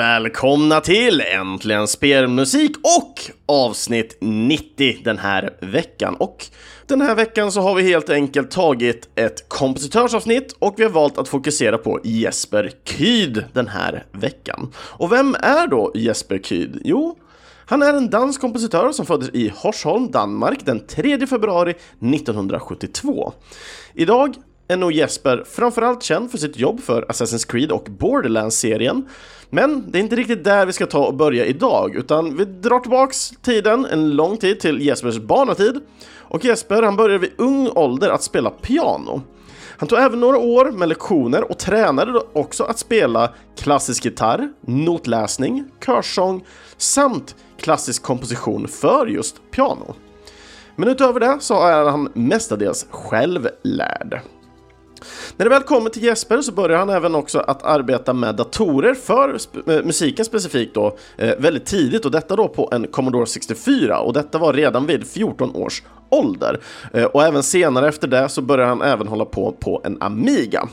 välkomna till Äntligen Spelmusik och avsnitt 90 den här veckan. Och den här veckan så har vi helt enkelt tagit ett kompositörsavsnitt och vi har valt att fokusera på Jesper Kyd den här veckan. Och vem är då Jesper Kyd? Jo, han är en dansk kompositör som föddes i Horsholm, Danmark den 3 februari 1972. Idag är nog Jesper framförallt känd för sitt jobb för Assassin's Creed och Borderlands-serien. Men det är inte riktigt där vi ska ta och börja idag, utan vi drar tillbaks tiden en lång tid till Jespers barnatid. Och Jesper, han började vid ung ålder att spela piano. Han tog även några år med lektioner och tränade också att spela klassisk gitarr, notläsning, körsång samt klassisk komposition för just piano. Men utöver det så är han mestadels självlärd. När det väl kommer till Jesper så börjar han även också att arbeta med datorer för sp eh, musiken specifikt då eh, väldigt tidigt och detta då på en Commodore 64 och detta var redan vid 14 års ålder. Eh, och även senare efter det så börjar han även hålla på på en Amiga.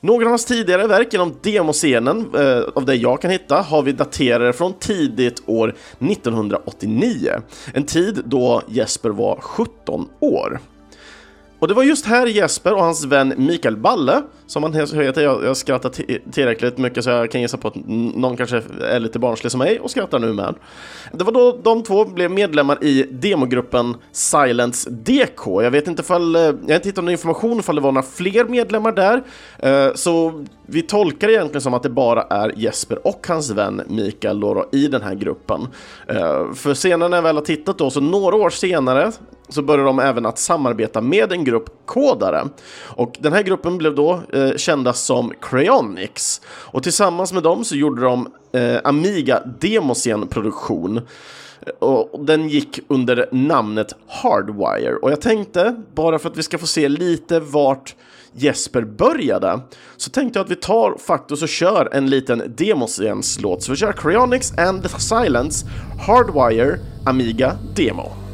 Några av hans tidigare verk inom demoscenen, eh, av det jag kan hitta, har vi daterade från tidigt år 1989. En tid då Jesper var 17 år. Och det var just här Jesper och hans vän Mikael Balle, som han heter, jag, jag skrattar tillräckligt mycket så jag kan gissa på att någon kanske är lite barnslig som mig och skrattar nu med. Det var då de två blev medlemmar i demogruppen Silence DK. Jag vet inte ifall, eh, jag har inte hittat någon information ifall det var några fler medlemmar där, eh, så vi tolkar det egentligen som att det bara är Jesper och hans vän Mikael då, i den här gruppen. Eh, för senare när jag väl har tittat då, så några år senare så började de även att samarbeta med en grupp gruppkodare Och den här gruppen blev då eh, kända som Cryonics. Och tillsammans med dem så gjorde de eh, Amiga Demoscen-produktion. Eh, och den gick under namnet Hardwire. Och jag tänkte, bara för att vi ska få se lite vart Jesper började, så tänkte jag att vi tar faktiskt och kör en liten Demoscens-låt. Så vi kör Cryonics and the Silence Hardwire Amiga Demo.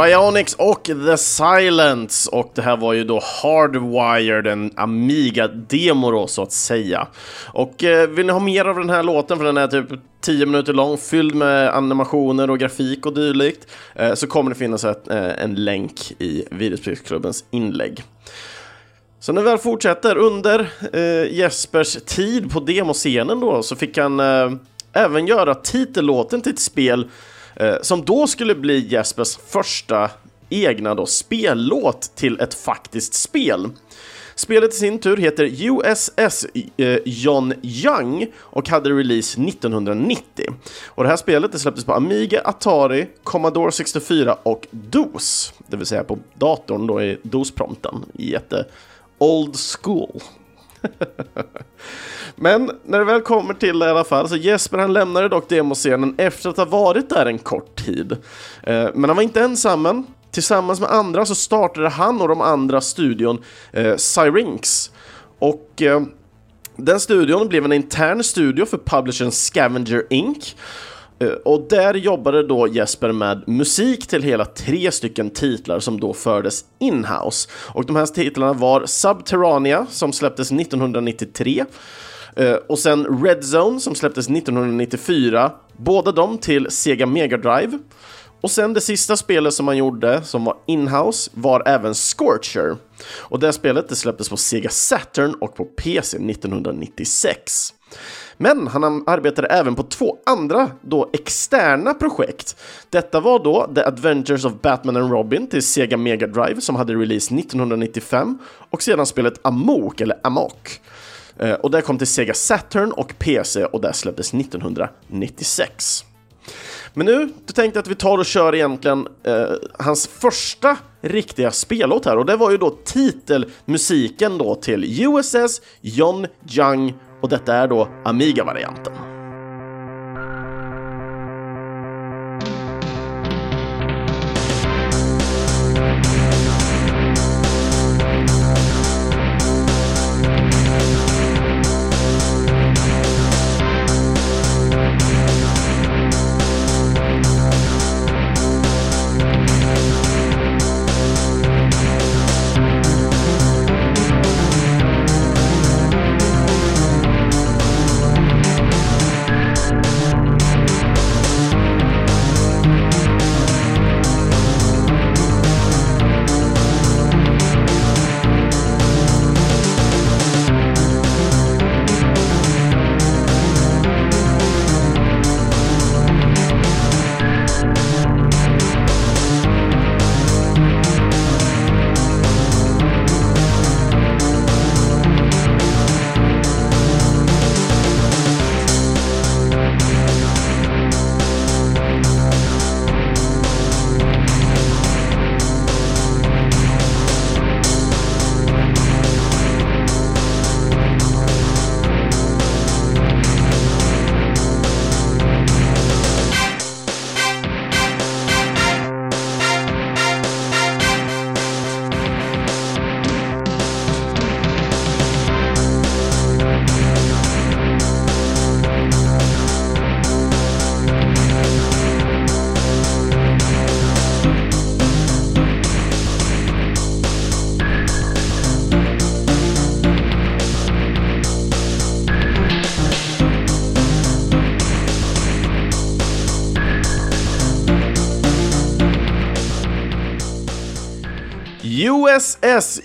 Cryonics och The Silence och det här var ju då Hardwired, en Amiga-demo då så att säga. Och eh, vill ni ha mer av den här låten, för den är typ 10 minuter lång, fylld med animationer och grafik och dylikt, eh, så kommer det finnas ett, eh, en länk i Videospelsklubbens inlägg. Så när vi väl fortsätter, under eh, Jespers tid på demoscenen då, så fick han eh, även göra titellåten till ett spel Eh, som då skulle bli Jespers första egna då, spellåt till ett faktiskt spel. Spelet i sin tur heter USS eh, John Young och hade release 1990. Och det här spelet det släpptes på Amiga, Atari, Commodore 64 och DOS, det vill säga på datorn då i DOS-prompten. Jätte old school. Men när det väl kommer till det i alla fall, så Jesper han lämnade dock demoscenen efter att ha varit där en kort tid. Eh, men han var inte ensam, tillsammans med andra så startade han och de andra studion eh, Syrinx. Och eh, den studion blev en intern studio för publishern Scavenger Inc. Eh, och där jobbade då Jesper med musik till hela tre stycken titlar som då fördes inhouse. Och de här titlarna var Subterranea som släpptes 1993 eh, och sen Red Zone som släpptes 1994, båda de till Sega Mega Drive. Och sen det sista spelet som man gjorde, som var inhouse, var även Scorcher. Och det spelet det släpptes på Sega Saturn och på PC 1996. Men han arbetade även på två andra då externa projekt. Detta var då The Adventures of Batman and Robin till Sega Mega Drive som hade release 1995 och sedan spelet Amok, eller Amok. Eh, och det kom till Sega Saturn och PC och det släpptes 1996. Men nu då tänkte jag att vi tar och kör egentligen eh, hans första riktiga spellåt här och det var ju då titelmusiken då till USS John Young och detta är då Amiga-varianten.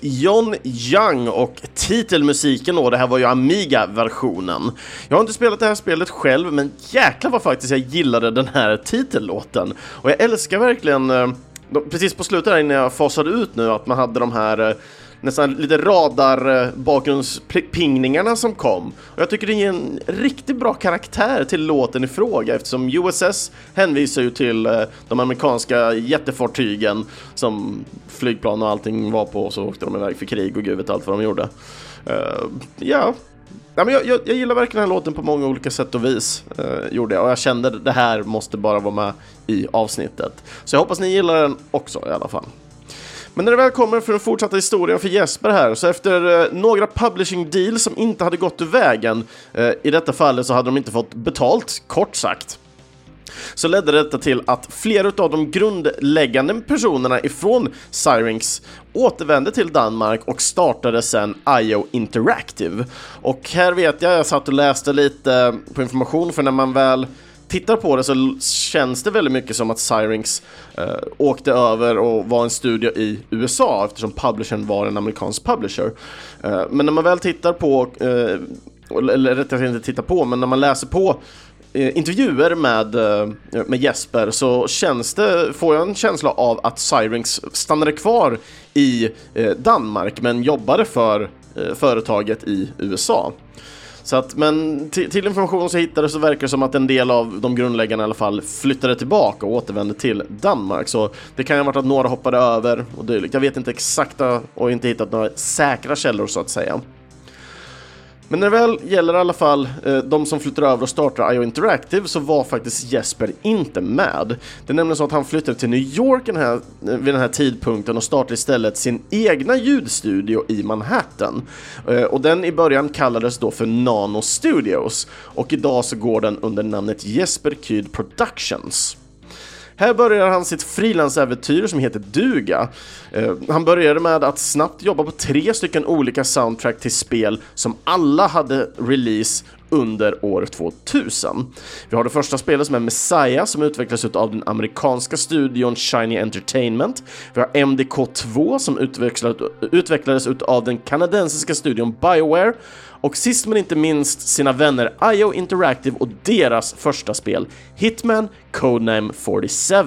John Young och titelmusiken då, det här var ju Amiga-versionen. Jag har inte spelat det här spelet själv, men jäklar vad faktiskt jag gillade den här titellåten. Och jag älskar verkligen, eh, precis på slutet där innan jag fasade ut nu, att man hade de här eh, nästan lite radar bakgrundspingningarna som kom. Och jag tycker det ger en riktigt bra karaktär till låten i fråga eftersom USS hänvisar ju till eh, de amerikanska jättefartygen som flygplan och allting var på och så åkte de iväg för krig och gud vet allt vad de gjorde. Uh, ja, Ja, men jag, jag, jag, gillar verkligen den här låten på många olika sätt och vis. Uh, gjorde jag. Och jag kände att det här måste bara vara med i avsnittet. Så jag hoppas ni gillar den också i alla fall. Men när det väl kommer för den fortsatta historien för Jesper här, så efter eh, några publishing deals som inte hade gått ur vägen, eh, i detta fallet så hade de inte fått betalt, kort sagt. så ledde detta till att flera av de grundläggande personerna ifrån Syrinx återvände till Danmark och startade sen IO Interactive. Och här vet jag, jag satt och läste lite på information för när man väl tittar på det så känns det väldigt mycket som att Syrinx eh, åkte över och var en studio i USA eftersom publishern var en amerikansk publisher. Eh, men när man väl tittar på, eh, eller rättare sagt inte tittar på, men när man läser på eh, intervjuer med, eh, med Jesper så känns det, får jag en känsla av att Syrinx stannade kvar i eh, Danmark men jobbade för eh, företaget i USA. Så att, men till, till information så hittade så verkar det som att en del av de grundläggarna i alla fall flyttade tillbaka och återvände till Danmark. Så det kan ju ha varit att några hoppade över och dylikt. Jag vet inte exakta och inte hittat några säkra källor så att säga. Men när det väl gäller i alla fall eh, de som flyttar över och startar IO Interactive så var faktiskt Jesper inte med. Det är nämligen så att han flyttade till New York den här, eh, vid den här tidpunkten och startade istället sin egna ljudstudio i Manhattan. Eh, och den i början kallades då för Nano Studios och idag så går den under namnet Jesper Kyd Productions. Här börjar han sitt frilansäventyr som heter Duga. Eh, han började med att snabbt jobba på tre stycken olika soundtrack till spel som alla hade release under år 2000. Vi har det första spelet som är Messiah som utvecklades av den amerikanska studion Shiny Entertainment. Vi har MDK2 som utvecklades av den kanadensiska studion Bioware och sist men inte minst sina vänner IO Interactive och deras första spel Hitman Codename 47.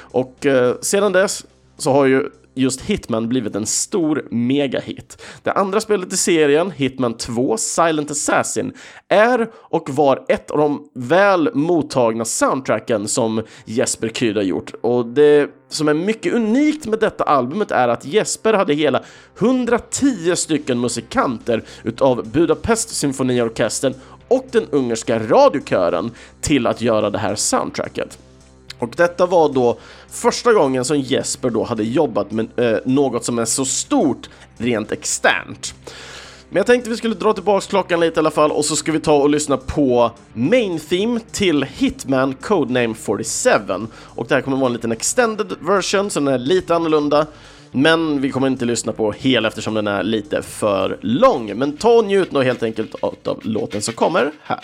Och eh, sedan dess så har ju just Hitman blivit en stor megahit. Det andra spelet i serien, Hitman 2 Silent Assassin, är och var ett av de väl mottagna soundtracken som Jesper Kyd har gjort. Och det som är mycket unikt med detta albumet är att Jesper hade hela 110 stycken musikanter utav Budapest symfoniorkestern och den ungerska radiokören till att göra det här soundtracket. Och detta var då första gången som Jesper då hade jobbat med eh, något som är så stort rent externt. Men jag tänkte vi skulle dra tillbaks klockan lite i alla fall och så ska vi ta och lyssna på Main Theme till Hitman Codename 47. Och det här kommer vara en liten extended version så den är lite annorlunda. Men vi kommer inte lyssna på hela eftersom den är lite för lång. Men ta och njut nu helt enkelt av låten som kommer här.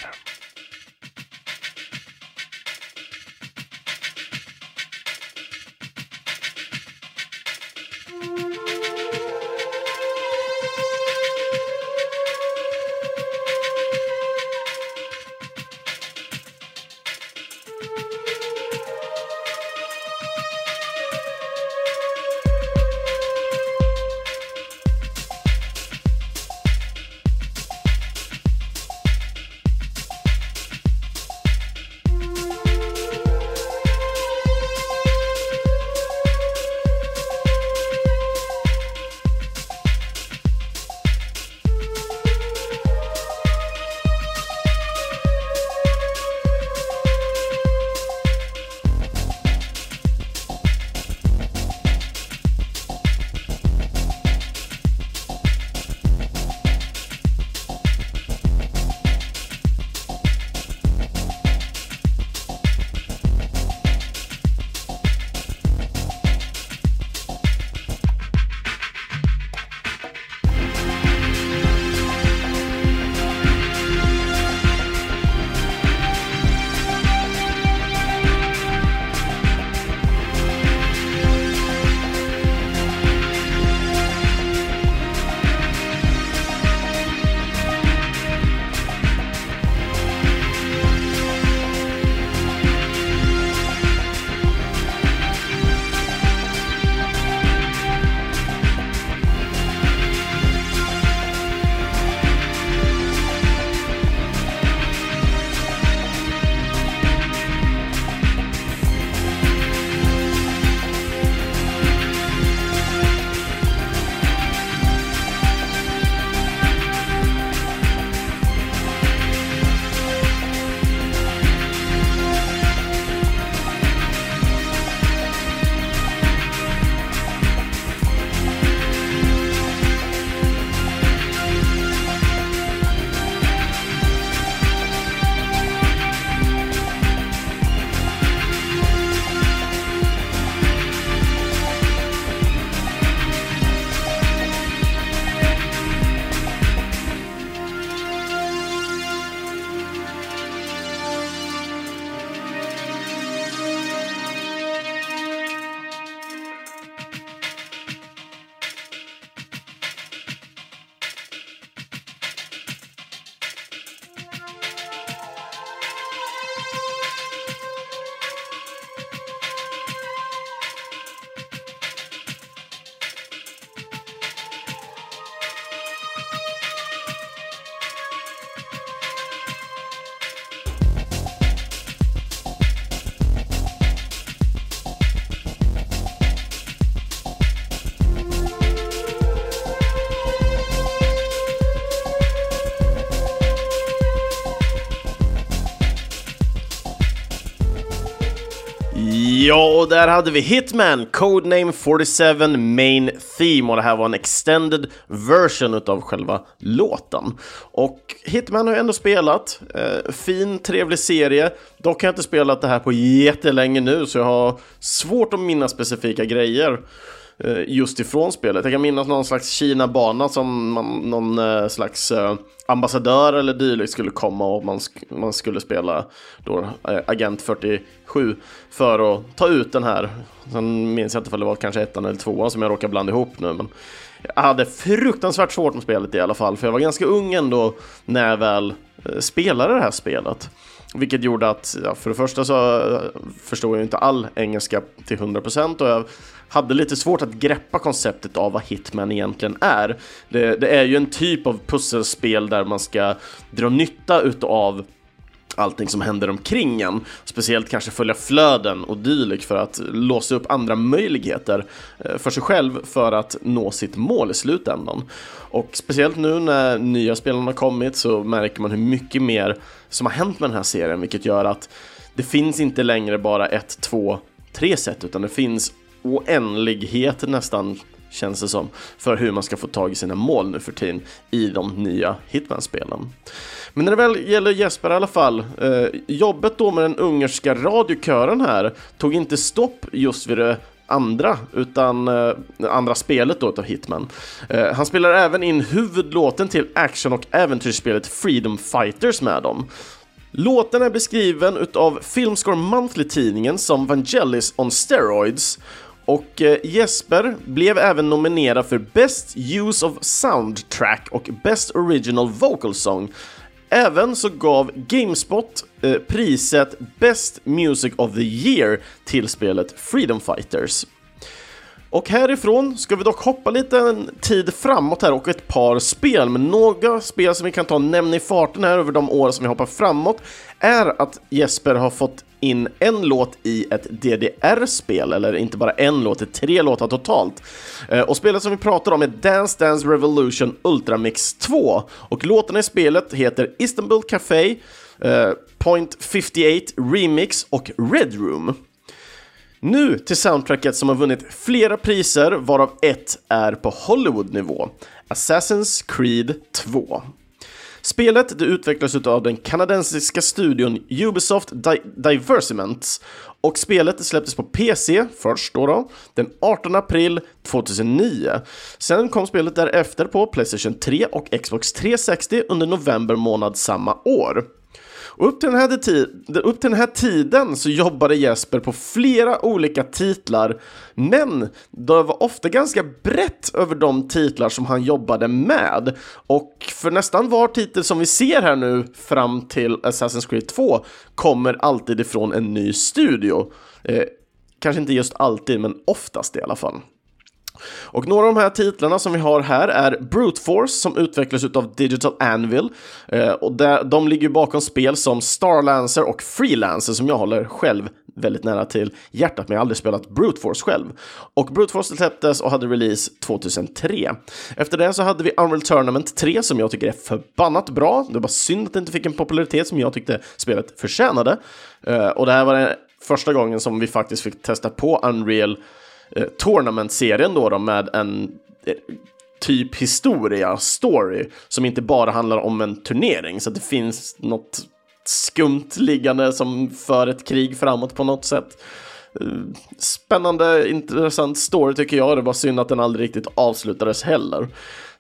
Ja, och där hade vi Hitman, Codename 47 Main Theme och det här var en extended version utav själva låten. Och Hitman har jag ändå spelat, eh, fin, trevlig serie. Dock har jag inte spelat det här på jättelänge nu så jag har svårt att minnas specifika grejer. Eh, just ifrån spelet. Jag kan minnas någon slags Kina-bana som man, någon eh, slags eh, ambassadör eller dylikt skulle komma och man, sk man skulle spela då Agent 47 för att ta ut den här. Sen minns jag inte om det var kanske ettan eller tvåan som jag råkar blanda ihop nu. Men jag hade fruktansvärt svårt med spelet i alla fall, för jag var ganska ung ändå när jag väl spelade det här spelet. Vilket gjorde att, ja, för det första så förstod jag inte all engelska till 100% och jag hade lite svårt att greppa konceptet av vad Hitman egentligen är. Det, det är ju en typ av pusselspel där man ska dra nytta utav allting som händer omkring en. Speciellt kanske följa flöden och dylikt för att låsa upp andra möjligheter eh, för sig själv för att nå sitt mål i slutändan. Och speciellt nu när nya spelarna har kommit så märker man hur mycket mer som har hänt med den här serien, vilket gör att det finns inte längre bara ett, två, tre sätt, utan det finns oändlighet nästan känns det som, för hur man ska få tag i sina mål nu för tiden i de nya Hitman-spelen. Men när det väl gäller Jesper i alla fall, eh, jobbet då med den ungerska radiokören här tog inte stopp just vid det andra, utan eh, andra spelet då utav Hitman. Eh, han spelar även in huvudlåten till action och äventyrsspelet Freedom Fighters med dem. Låten är beskriven utav Filmscore Monthly-tidningen som Vangelis on steroids och eh, Jesper blev även nominerad för Best Use of Soundtrack och Best Original Vocal Song. Även så gav Gamespot eh, priset Best Music of the Year till spelet Freedom Fighters. Och härifrån ska vi dock hoppa lite en tid framåt här och ett par spel, men några spel som vi kan ta och nämna i farten här över de år som vi hoppar framåt är att Jesper har fått in en låt i ett DDR-spel, eller inte bara en låt, det är tre låtar totalt. Eh, och spelet som vi pratar om är Dance Dance Revolution Ultramix 2, och låtarna i spelet heter Istanbul Café, eh, Point 58 Remix och Red Room. Nu till soundtracket som har vunnit flera priser, varav ett är på Hollywood-nivå. Assassin's Creed 2. Spelet det utvecklas av den kanadensiska studion Ubisoft Di Diversement och spelet släpptes på PC först då, då den 18 april 2009. Sen kom spelet därefter på Playstation 3 och Xbox 360 under november månad samma år. Och upp till, den här upp till den här tiden så jobbade Jesper på flera olika titlar, men det var ofta ganska brett över de titlar som han jobbade med. Och för nästan var titel som vi ser här nu fram till Assassin's Creed 2 kommer alltid ifrån en ny studio. Eh, kanske inte just alltid, men oftast i alla fall. Och några av de här titlarna som vi har här är Brute Force som utvecklas av Digital Anvil eh, och där, de ligger bakom spel som Starlancer och Freelancer som jag håller själv väldigt nära till hjärtat, men jag har aldrig spelat Brute Force själv. Och Brute Force släpptes och hade release 2003. Efter det så hade vi Unreal Tournament 3 som jag tycker är förbannat bra. Det var synd att det inte fick en popularitet som jag tyckte spelet förtjänade. Eh, och det här var den första gången som vi faktiskt fick testa på Unreal eh, Tournament-serien då, då med en eh, typ historia, story, som inte bara handlar om en turnering, så att det finns något skumt liggande som för ett krig framåt på något sätt. Eh, spännande, intressant story tycker jag. Det var synd att den aldrig riktigt avslutades heller.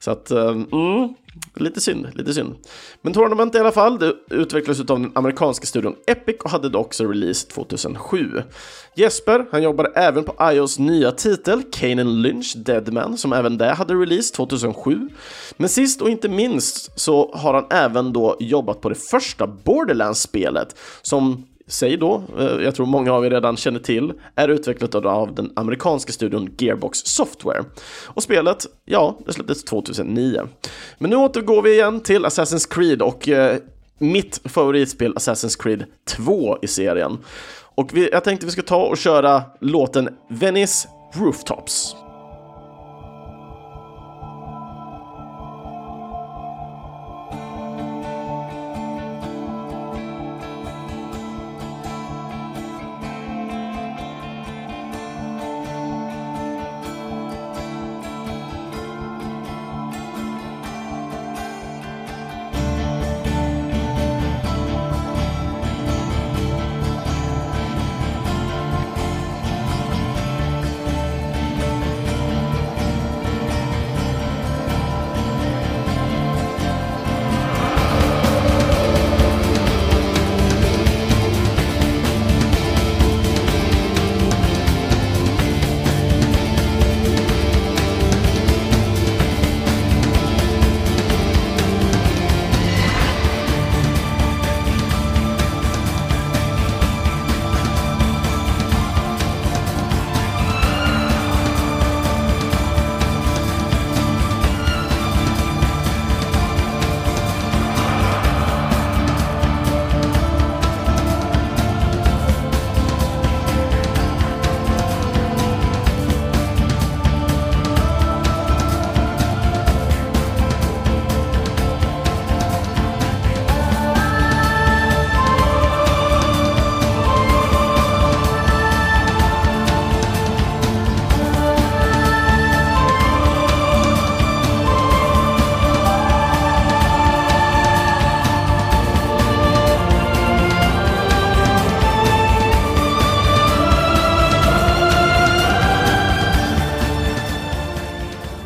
Så att, ehm, mm, lite synd, lite synd. Men Tournament i alla fall, det utvecklades av den amerikanska studion Epic och hade dock också release 2007. Jesper, han jobbade även på iOS nya titel, Kanan Lynch Deadman, som även det hade release 2007. Men sist och inte minst så har han även då jobbat på det första Borderlands-spelet, som säg då, eh, jag tror många av er redan känner till, är utvecklat av den amerikanska studion Gearbox Software. Och spelet, ja, det släpptes 2009. Men nu återgår vi igen till Assassin's Creed och eh, mitt favoritspel Assassin's Creed 2 i serien. Och vi, jag tänkte vi ska ta och köra låten Venice Rooftops.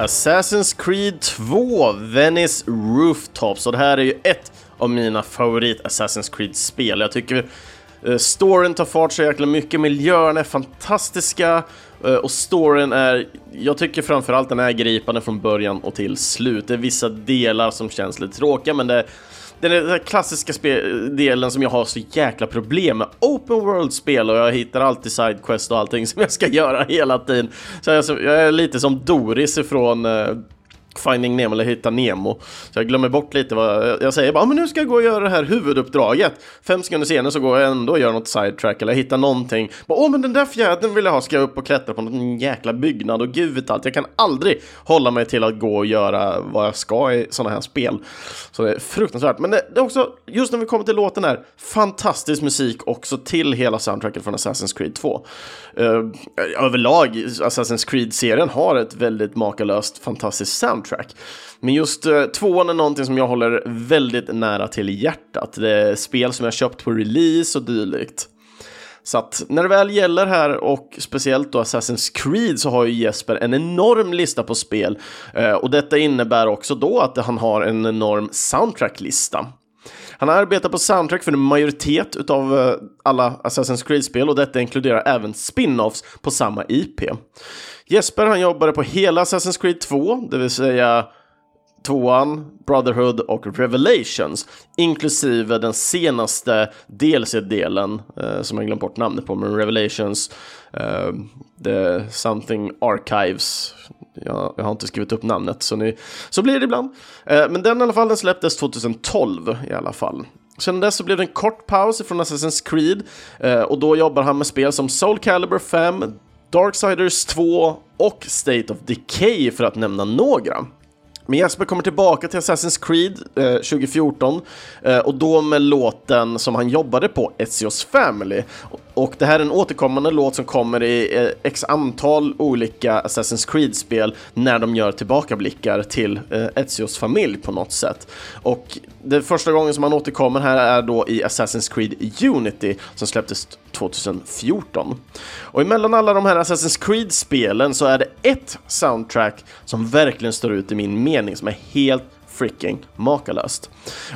Assassin's Creed 2 Venice Rooftops och det här är ju ett av mina favorit Assassin's Creed-spel. Jag tycker eh, storyn tar fart så jäkla mycket, miljöerna är fantastiska eh, och storyn är, jag tycker framförallt den är gripande från början och till slut. Det är vissa delar som känns lite tråkiga men det den där klassiska delen som jag har så jäkla problem med. Open World-spel och jag hittar alltid sidequest och allting som jag ska göra hela tiden. Så jag, jag är lite som Doris ifrån uh, Finding Nemo eller Hitta Nemo. Så jag glömmer bort lite vad jag säger. Bara, ah, men nu ska jag gå och göra det här huvuduppdraget. Fem sekunder senare så går jag ändå och gör något sidetrack eller hittar någonting. Åh, oh, men den där fjädern vill jag ha. Ska jag upp och klättra på någon jäkla byggnad och gud vet allt. Jag kan aldrig hålla mig till att gå och göra vad jag ska i sådana här spel. Så det är fruktansvärt. Men det, det är också, just när vi kommer till låten här, fantastisk musik också till hela soundtracket från Assassin's Creed 2. Uh, eh, överlag, Assassin's Creed-serien har ett väldigt makalöst fantastiskt soundtrack soundtrack. Men just eh, tvåan är någonting som jag håller väldigt nära till hjärtat. Det är spel som jag köpt på release och dylikt. Så att när det väl gäller här och speciellt då Assassin's Creed så har ju Jesper en enorm lista på spel eh, och detta innebär också då att han har en enorm soundtracklista. Han arbetar på soundtrack för en majoritet av eh, alla Assassin's Creed-spel och detta inkluderar även spin-offs på samma IP. Jesper han jobbade på hela Assassin's Creed 2, det vill säga tvåan, Brotherhood och Revelations, inklusive den senaste DLC-delen eh, som jag glömt bort namnet på, men Revelations, eh, The Something Archives, jag, jag, har inte skrivit upp namnet, så, ni, så blir det ibland. Eh, men den i alla fall, den släpptes 2012 i alla fall. Sedan dess så blev det en kort paus från Assassin's Creed eh, och då jobbar han med spel som Soul Calibur 5, Darksiders 2 och State of Decay för att nämna några. Men Jesper kommer tillbaka till Assassin's Creed eh, 2014 eh, och då med låten som han jobbade på, Ezios Family. Och det här är en återkommande låt som kommer i eh, x antal olika Assassin's Creed-spel när de gör tillbakablickar till eh, Ezios familj på något sätt. Och det första gången som han återkommer här är då i Assassin's Creed Unity som släpptes 2014. Och emellan alla de här Assassin's Creed-spelen så är det ett soundtrack som verkligen står ut i min mening, som är helt freaking makalöst.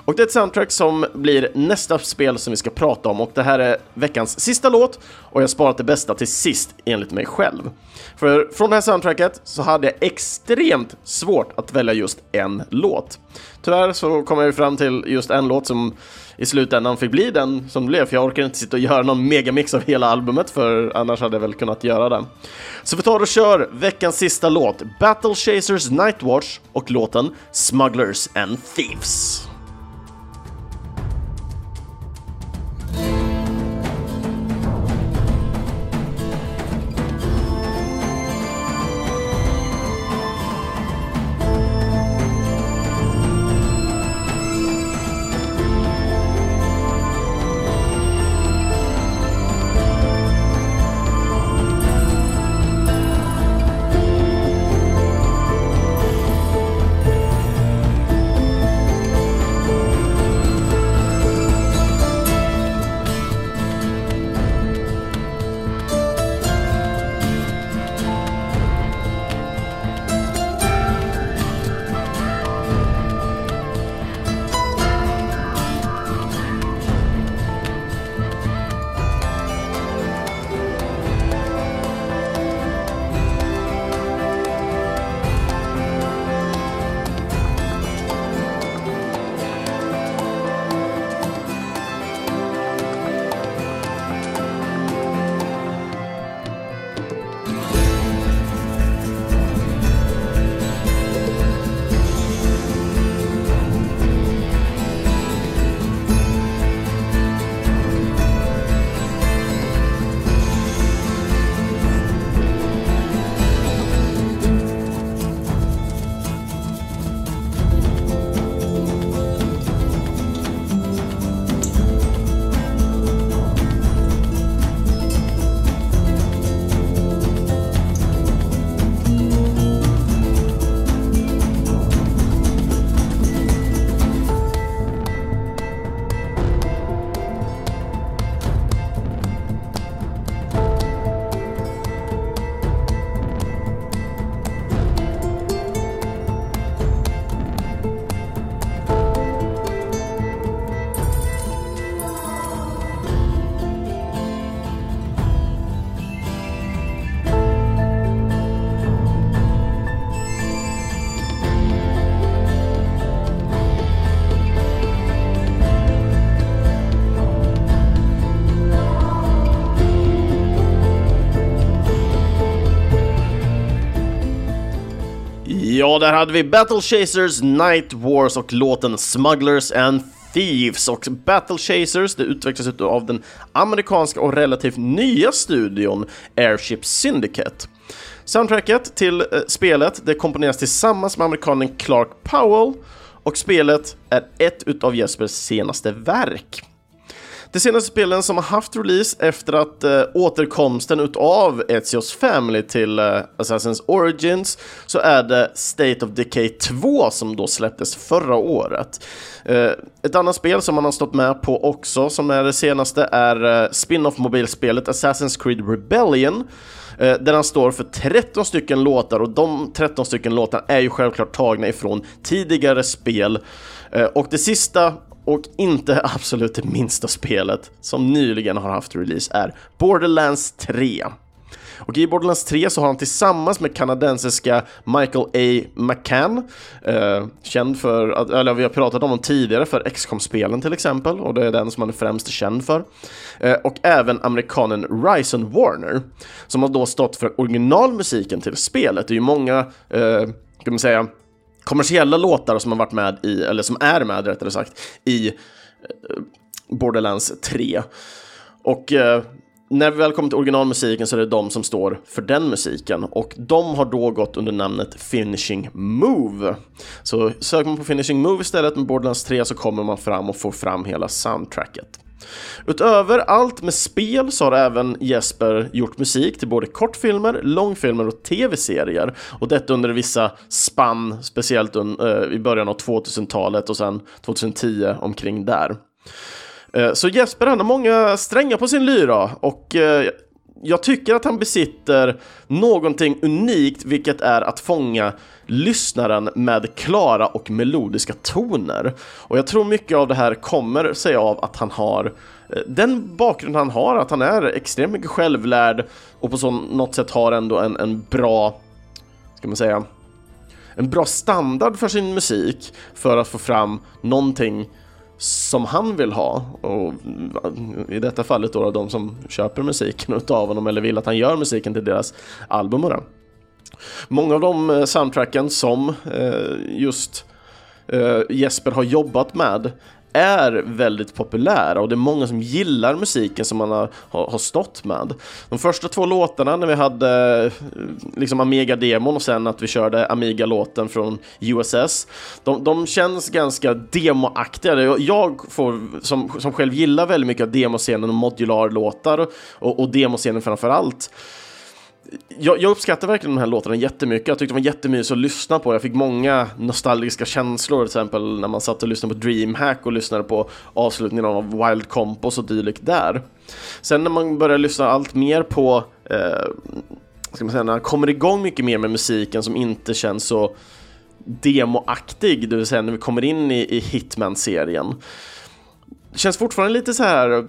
Och det är ett soundtrack som blir nästa spel som vi ska prata om och det här är veckans sista låt och jag har sparat det bästa till sist enligt mig själv. För från det här soundtracket så hade jag extremt svårt att välja just en låt. Tyvärr så kom jag ju fram till just en låt som i slutändan fick bli den som blev, för jag orkar inte sitta och göra någon megamix av hela albumet, för annars hade jag väl kunnat göra det. Så vi tar och kör veckans sista låt, Battle Chasers Nightwatch och låten Smugglers and Thieves. Där hade vi Battle Chasers, Night Wars och låten Smugglers and Thieves. Och Battle Chasers, det utvecklas av den amerikanska och relativt nya studion Airship Syndicate. Soundtracket till eh, spelet det komponeras tillsammans med amerikanen Clark Powell och spelet är ett utav Jespers senaste verk. De senaste spelen som har haft release efter att eh, återkomsten utav Ezios Family till eh, Assassin's Origins så är det State of Decay 2 som då släpptes förra året. Eh, ett annat spel som man har stått med på också som är det senaste är eh, spin-off mobilspelet Assassin's Creed Rebellion eh, där han står för 13 stycken låtar och de 13 stycken låtarna är ju självklart tagna ifrån tidigare spel. Eh, och det sista och inte absolut det minsta spelet som nyligen har haft release är Borderlands 3. Och i Borderlands 3 så har han tillsammans med kanadensiska Michael A. McCann, eh, känd för, eller vi har pratat om honom tidigare för x spelen till exempel, och det är den som han är främst känd för, eh, och även amerikanen Ryson Warner, som har då stått för originalmusiken till spelet. Det är ju många, eh, kan man säga, kommersiella låtar som har varit med i, eller som är med rättare sagt, i eh, Borderlands 3. Och eh, när vi väl kommer till originalmusiken så är det de som står för den musiken och de har då gått under namnet Finishing Move. Så söker man på Finishing Move istället med Borderlands 3 så kommer man fram och får fram hela soundtracket. Utöver allt med spel så har även Jesper gjort musik till både kortfilmer, långfilmer och tv-serier. Och detta under vissa spann, speciellt uh, i början av 2000-talet och sen 2010 omkring där. Uh, så Jesper han har många strängar på sin lyra och uh, jag tycker att han besitter någonting unikt, vilket är att fånga lyssnaren med klara och melodiska toner. Och jag tror mycket av det här kommer sig av att han har eh, den bakgrund han har, att han är extremt mycket självlärd och på så, något sätt har ändå en, en bra, ska man säga, en bra standard för sin musik för att få fram någonting som han vill ha. Och I detta fallet då de som köper musiken av honom eller vill att han gör musiken till deras album. Då. Många av de eh, soundtracken som eh, just eh, Jesper har jobbat med är väldigt populära och det är många som gillar musiken som man har, har, stått med. De första två låtarna när vi hade eh, liksom Amiga-demon och sen att vi körde Amiga-låten från USS, de, de känns ganska demoaktiga. Jag får, som, som själv gillar väldigt mycket av demoscenen och modular-låtar och, och demoscenen framför allt, jag, jag, uppskattar verkligen de här låtarna jättemycket. Jag tyckte de var jättemysiga att lyssna på. Jag fick många nostalgiska känslor, till exempel när man satt och lyssnade på DreamHack och lyssnade på avslutningen av Wild Compos och dylikt där. Sen när man börjar lyssna allt mer på, eh, ska man säga, när man kommer igång mycket mer med musiken som inte känns så demoaktig, det vill säga när vi kommer in i, i Hitman-serien. Det känns fortfarande lite så här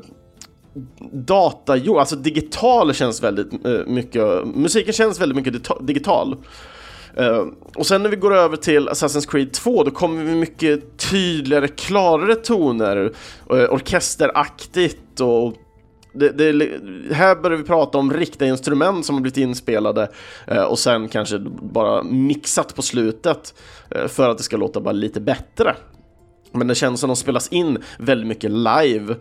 datagjord, alltså digital känns väldigt uh, mycket, musiken känns väldigt mycket digital. Uh, och sen när vi går över till Assassin's Creed 2 då kommer vi mycket tydligare, klarare toner, uh, orkesteraktigt och det, det, här börjar vi prata om riktiga instrument som har blivit inspelade och sen kanske bara mixat på slutet för att det ska låta bara lite bättre. Men det känns som att de spelas in väldigt mycket live.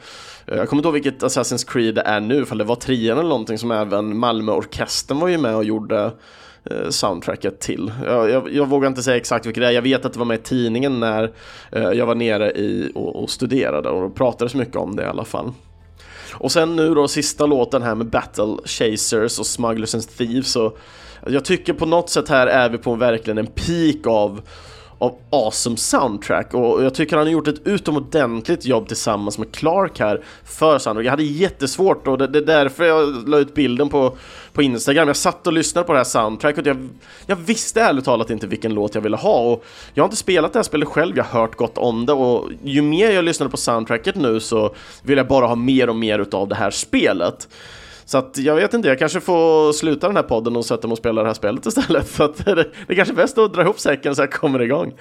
Eh, jag kommer inte ihåg vilket Assassin's Creed det är nu, för det var trean eller någonting som även Malmöorkestern var ju med och gjorde eh, soundtracket till. Jag, jag, jag, vågar inte säga exakt vilket det är, jag vet att det var med i tidningen när eh, jag var nere i, och, och studerade och det pratades mycket om det i alla fall. Och sen nu då sista låten här med Battle Chasers och Smugglers and Thieves och jag tycker på något sätt här är vi på verkligen en peak av av awesome soundtrack och jag tycker han har gjort ett utomordentligt jobb tillsammans med Clark här för soundtrack. Jag hade jättesvårt och det, det är därför jag la ut bilden på, på Instagram. Jag satt och lyssnade på det här soundtracket och jag, jag visste ärligt talat inte vilken låt jag ville ha och jag har inte spelat det här spelet själv, jag har hört gott om det och ju mer jag lyssnade på soundtracket nu så vill jag bara ha mer och mer utav det här spelet. Så att jag vet inte, jag kanske får sluta den här podden och sätta mig och spela det här spelet istället. Så att det, det är kanske bäst att dra ihop säcken så jag kommer igång.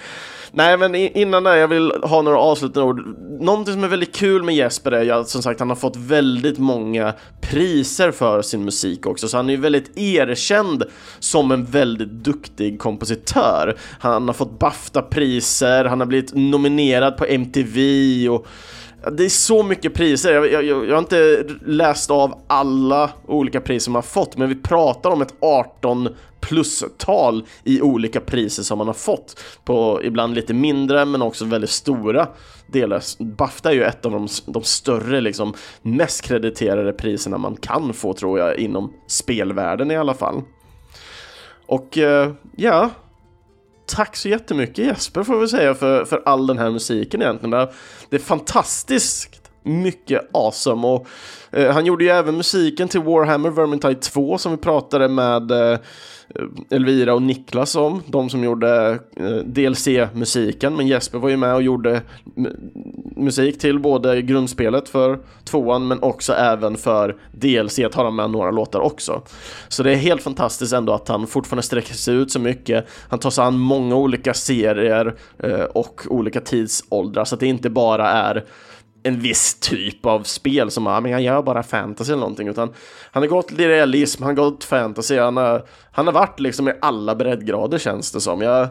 Nej, men innan det, jag vill ha några avslutande ord. Någonting som är väldigt kul med Jesper är ju som sagt han har fått väldigt många priser för sin musik också, så han är ju väldigt erkänd som en väldigt duktig kompositör. Han har fått BAFTA-priser, han har blivit nominerad på MTV och det är så mycket priser, jag, jag, jag, har inte läst av alla olika priser man har fått, men vi pratar om ett 18 plus-tal i olika priser som man har fått på ibland lite mindre men också väldigt stora delar. Bafta är ju ett av de, de större, liksom mest krediterade priserna man kan få tror jag inom spelvärlden i alla fall. Och uh, ja, tack så jättemycket Jesper får vi säga för, för all den här musiken egentligen. Det är fantastiskt mycket awesome och eh, han gjorde ju även musiken till Warhammer Vermintide 2 som vi pratade med Eh, Elvira och Niklas om, de som gjorde eh, DLC-musiken, men Jesper var ju med och gjorde musik till både grundspelet för tvåan men också även för DLC tar han med några låtar också. Så det är helt fantastiskt ändå att han fortfarande sträcker sig ut så mycket. Han tar sig an många olika serier eh, och olika tidsåldrar så att det inte bara är en viss typ av spel som ah, men jag gör bara fantasy eller någonting utan han har gått realism, han har gått fantasy, han har, han har varit liksom i alla breddgrader känns det som. Jag,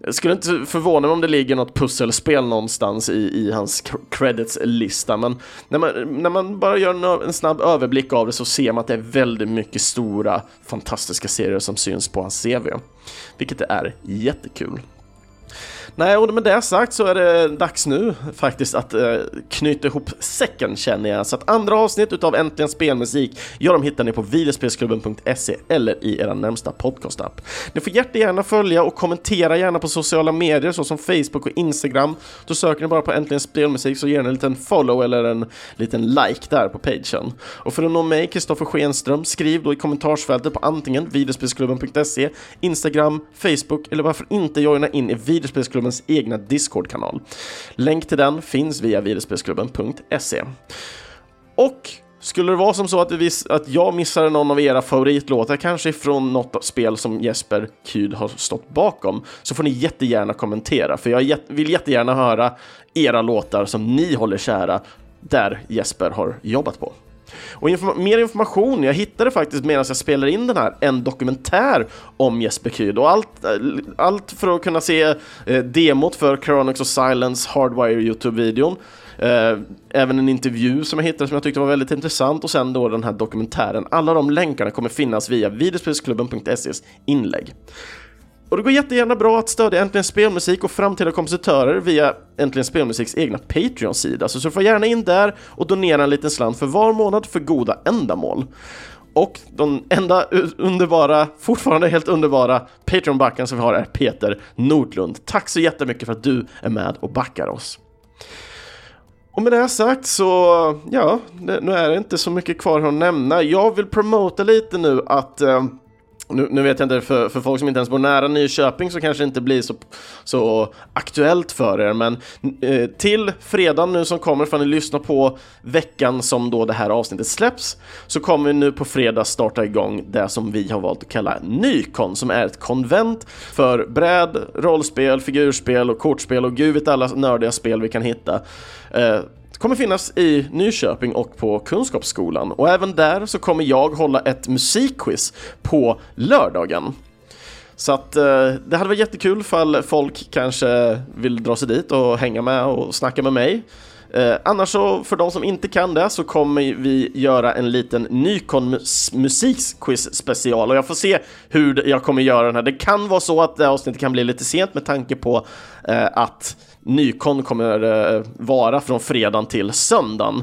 jag skulle inte förvåna mig om det ligger något pusselspel någonstans i, i hans credits-lista, men när man, när man bara gör en, en, snabb överblick av det så ser man att det är väldigt mycket stora, fantastiska serier som syns på hans CV, vilket är jättekul. Nej, och med det sagt så är det dags nu faktiskt att eh, knyta ihop säcken känner jag. Så att andra avsnitt utav Äntligen Spelmusik, ja de hittar ni på videospelsklubben.se eller i era närmsta podcastapp. Ni får jättegärna följa och kommentera gärna på sociala medier såsom Facebook och Instagram. Då söker ni bara på Äntligen Spelmusik så ger ni en liten follow eller en liten like där på pagen. Och för att nå mig, Kristoffer Schenström, skriv då i kommentarsfältet på antingen videospelsklubben.se, Instagram, Facebook eller varför inte joina in i Videospelsklubbens egna Discord-kanal. Länk till den finns via videospelsklubben.se. Och skulle det vara som så att, vi, att jag missade någon av era favoritlåtar, kanske från något spel som Jesper Kyd har stått bakom, så får ni jättegärna kommentera, för jag vill jättegärna höra era låtar som ni håller kära, där Jesper har jobbat på. Och inform mer information, jag hittade faktiskt medan jag spelade in den här en dokumentär om Jesper Kyd och allt, eh, allt för att kunna se eh, demot för Chronics of Silence Hardwire Youtube-videon. Eh, även en intervju som jag hittade som jag tyckte var väldigt intressant och sen då den här dokumentären. Alla de länkarna kommer finnas via videospelsklubben.ses inlägg. Och det går jättegärna bra att stödja Äntligen Spelmusik och framtida kompositörer via Äntligen Spelmusiks egna Patreon-sida, så surfa gärna in där och donera en liten slant för var månad för goda ändamål. Och den enda underbara, fortfarande helt underbara Patreon-backen som vi har är Peter Nordlund. Tack så jättemycket för att du är med och backar oss. Och med det sagt så, ja, nu är det inte så mycket kvar att nämna. Jag vill promota lite nu att eh, nu, nu, vet jag inte, för, för folk som inte ens bor nära Nyköping så kanske det inte blir så, så aktuellt för er, men eh, till fredagen nu som kommer, för att ni lyssnar på veckan som då det här avsnittet släpps, så kommer vi nu på fredag starta igång det som vi har valt att kalla Nykon, som är ett konvent för bräd, rollspel, figurspel och kortspel och gud vet alla nördiga spel vi kan hitta. Eh, kommer finnas i Nyköping och på Kunskapsskolan och även där så kommer jag hålla ett musikquiz på lördagen. Så att eh, det hade varit jättekul fall folk kanske vill dra sig dit och hänga med och snacka med mig. Eh, annars så, för de som inte kan det, så kommer vi göra en liten Nykon musikquiz special och jag får se hur jag kommer göra den här. Det kan vara så att det avsnittet kan bli lite sent med tanke på eh, att Nykon kommer eh, vara från fredagen till söndagen.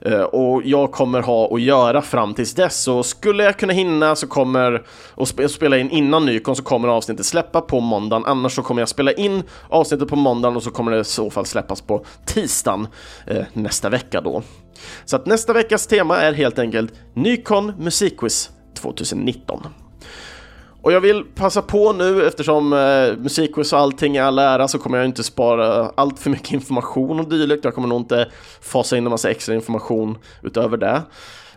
Eh, och jag kommer ha att göra fram tills dess, så skulle jag kunna hinna så kommer, och spela in innan Nykon så kommer avsnittet släppa på måndagen, annars så kommer jag spela in avsnittet på måndagen och så kommer det i så fall släppas på tisdagen eh, nästa vecka då. Så att nästa veckas tema är helt enkelt Nykon Musikquiz 2019. Och jag vill passa på nu eftersom eh, musikquiz och allting är all ära så kommer jag inte spara allt för mycket information och dylikt. Jag kommer nog inte fasa in en massa extra information utöver det.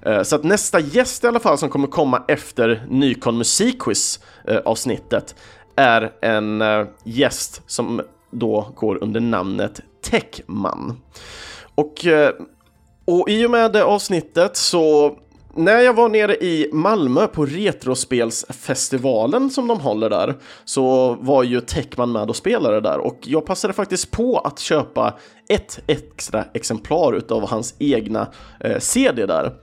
Eh, så att nästa gäst i alla fall som kommer komma efter Nykon musikquiz eh, avsnittet är en eh, gäst som då går under namnet Techman. Och, eh, och i och med det avsnittet så när jag var nere i Malmö på Retrospelsfestivalen som de håller där så var ju Techman med och spelade där och jag passade faktiskt på att köpa ett extra exemplar utav hans egna eh, CD där.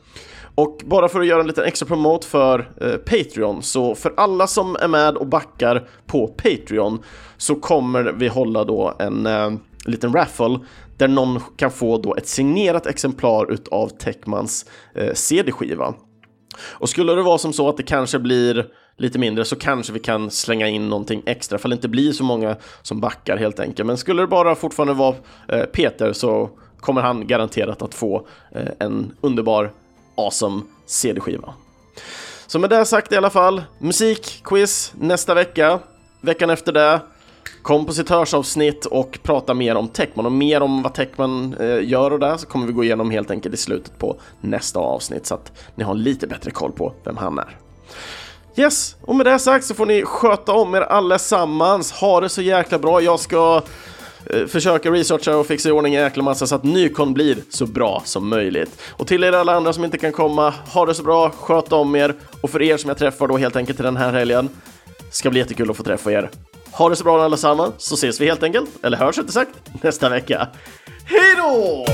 Och bara för att göra en liten extra promote för eh, Patreon, så för alla som är med och backar på Patreon så kommer vi hålla då en eh, liten raffle där någon kan få då ett signerat exemplar utav Techmans eh, CD-skiva. Och skulle det vara som så att det kanske blir lite mindre så kanske vi kan slänga in någonting extra för det inte blir så många som backar helt enkelt. Men skulle det bara fortfarande vara eh, Peter så kommer han garanterat att få eh, en underbar awesome CD-skiva. Så med det sagt i alla fall, musikquiz nästa vecka. Veckan efter det, kompositörsavsnitt och prata mer om Techman och mer om vad Techman eh, gör och det så kommer vi gå igenom helt enkelt i slutet på nästa avsnitt så att ni har lite bättre koll på vem han är. Yes, och med det sagt så får ni sköta om er allesammans. Ha det så jäkla bra. Jag ska eh, försöka researcha och fixa i ordning en jäkla massa så att Nykon blir så bra som möjligt. Och till er alla andra som inte kan komma, ha det så bra, sköt om er och för er som jag träffar då helt enkelt till den här helgen, ska bli jättekul att få träffa er. Ha det så bra allesammans så ses vi helt enkelt, eller hörs inte sagt, nästa vecka. Hej då!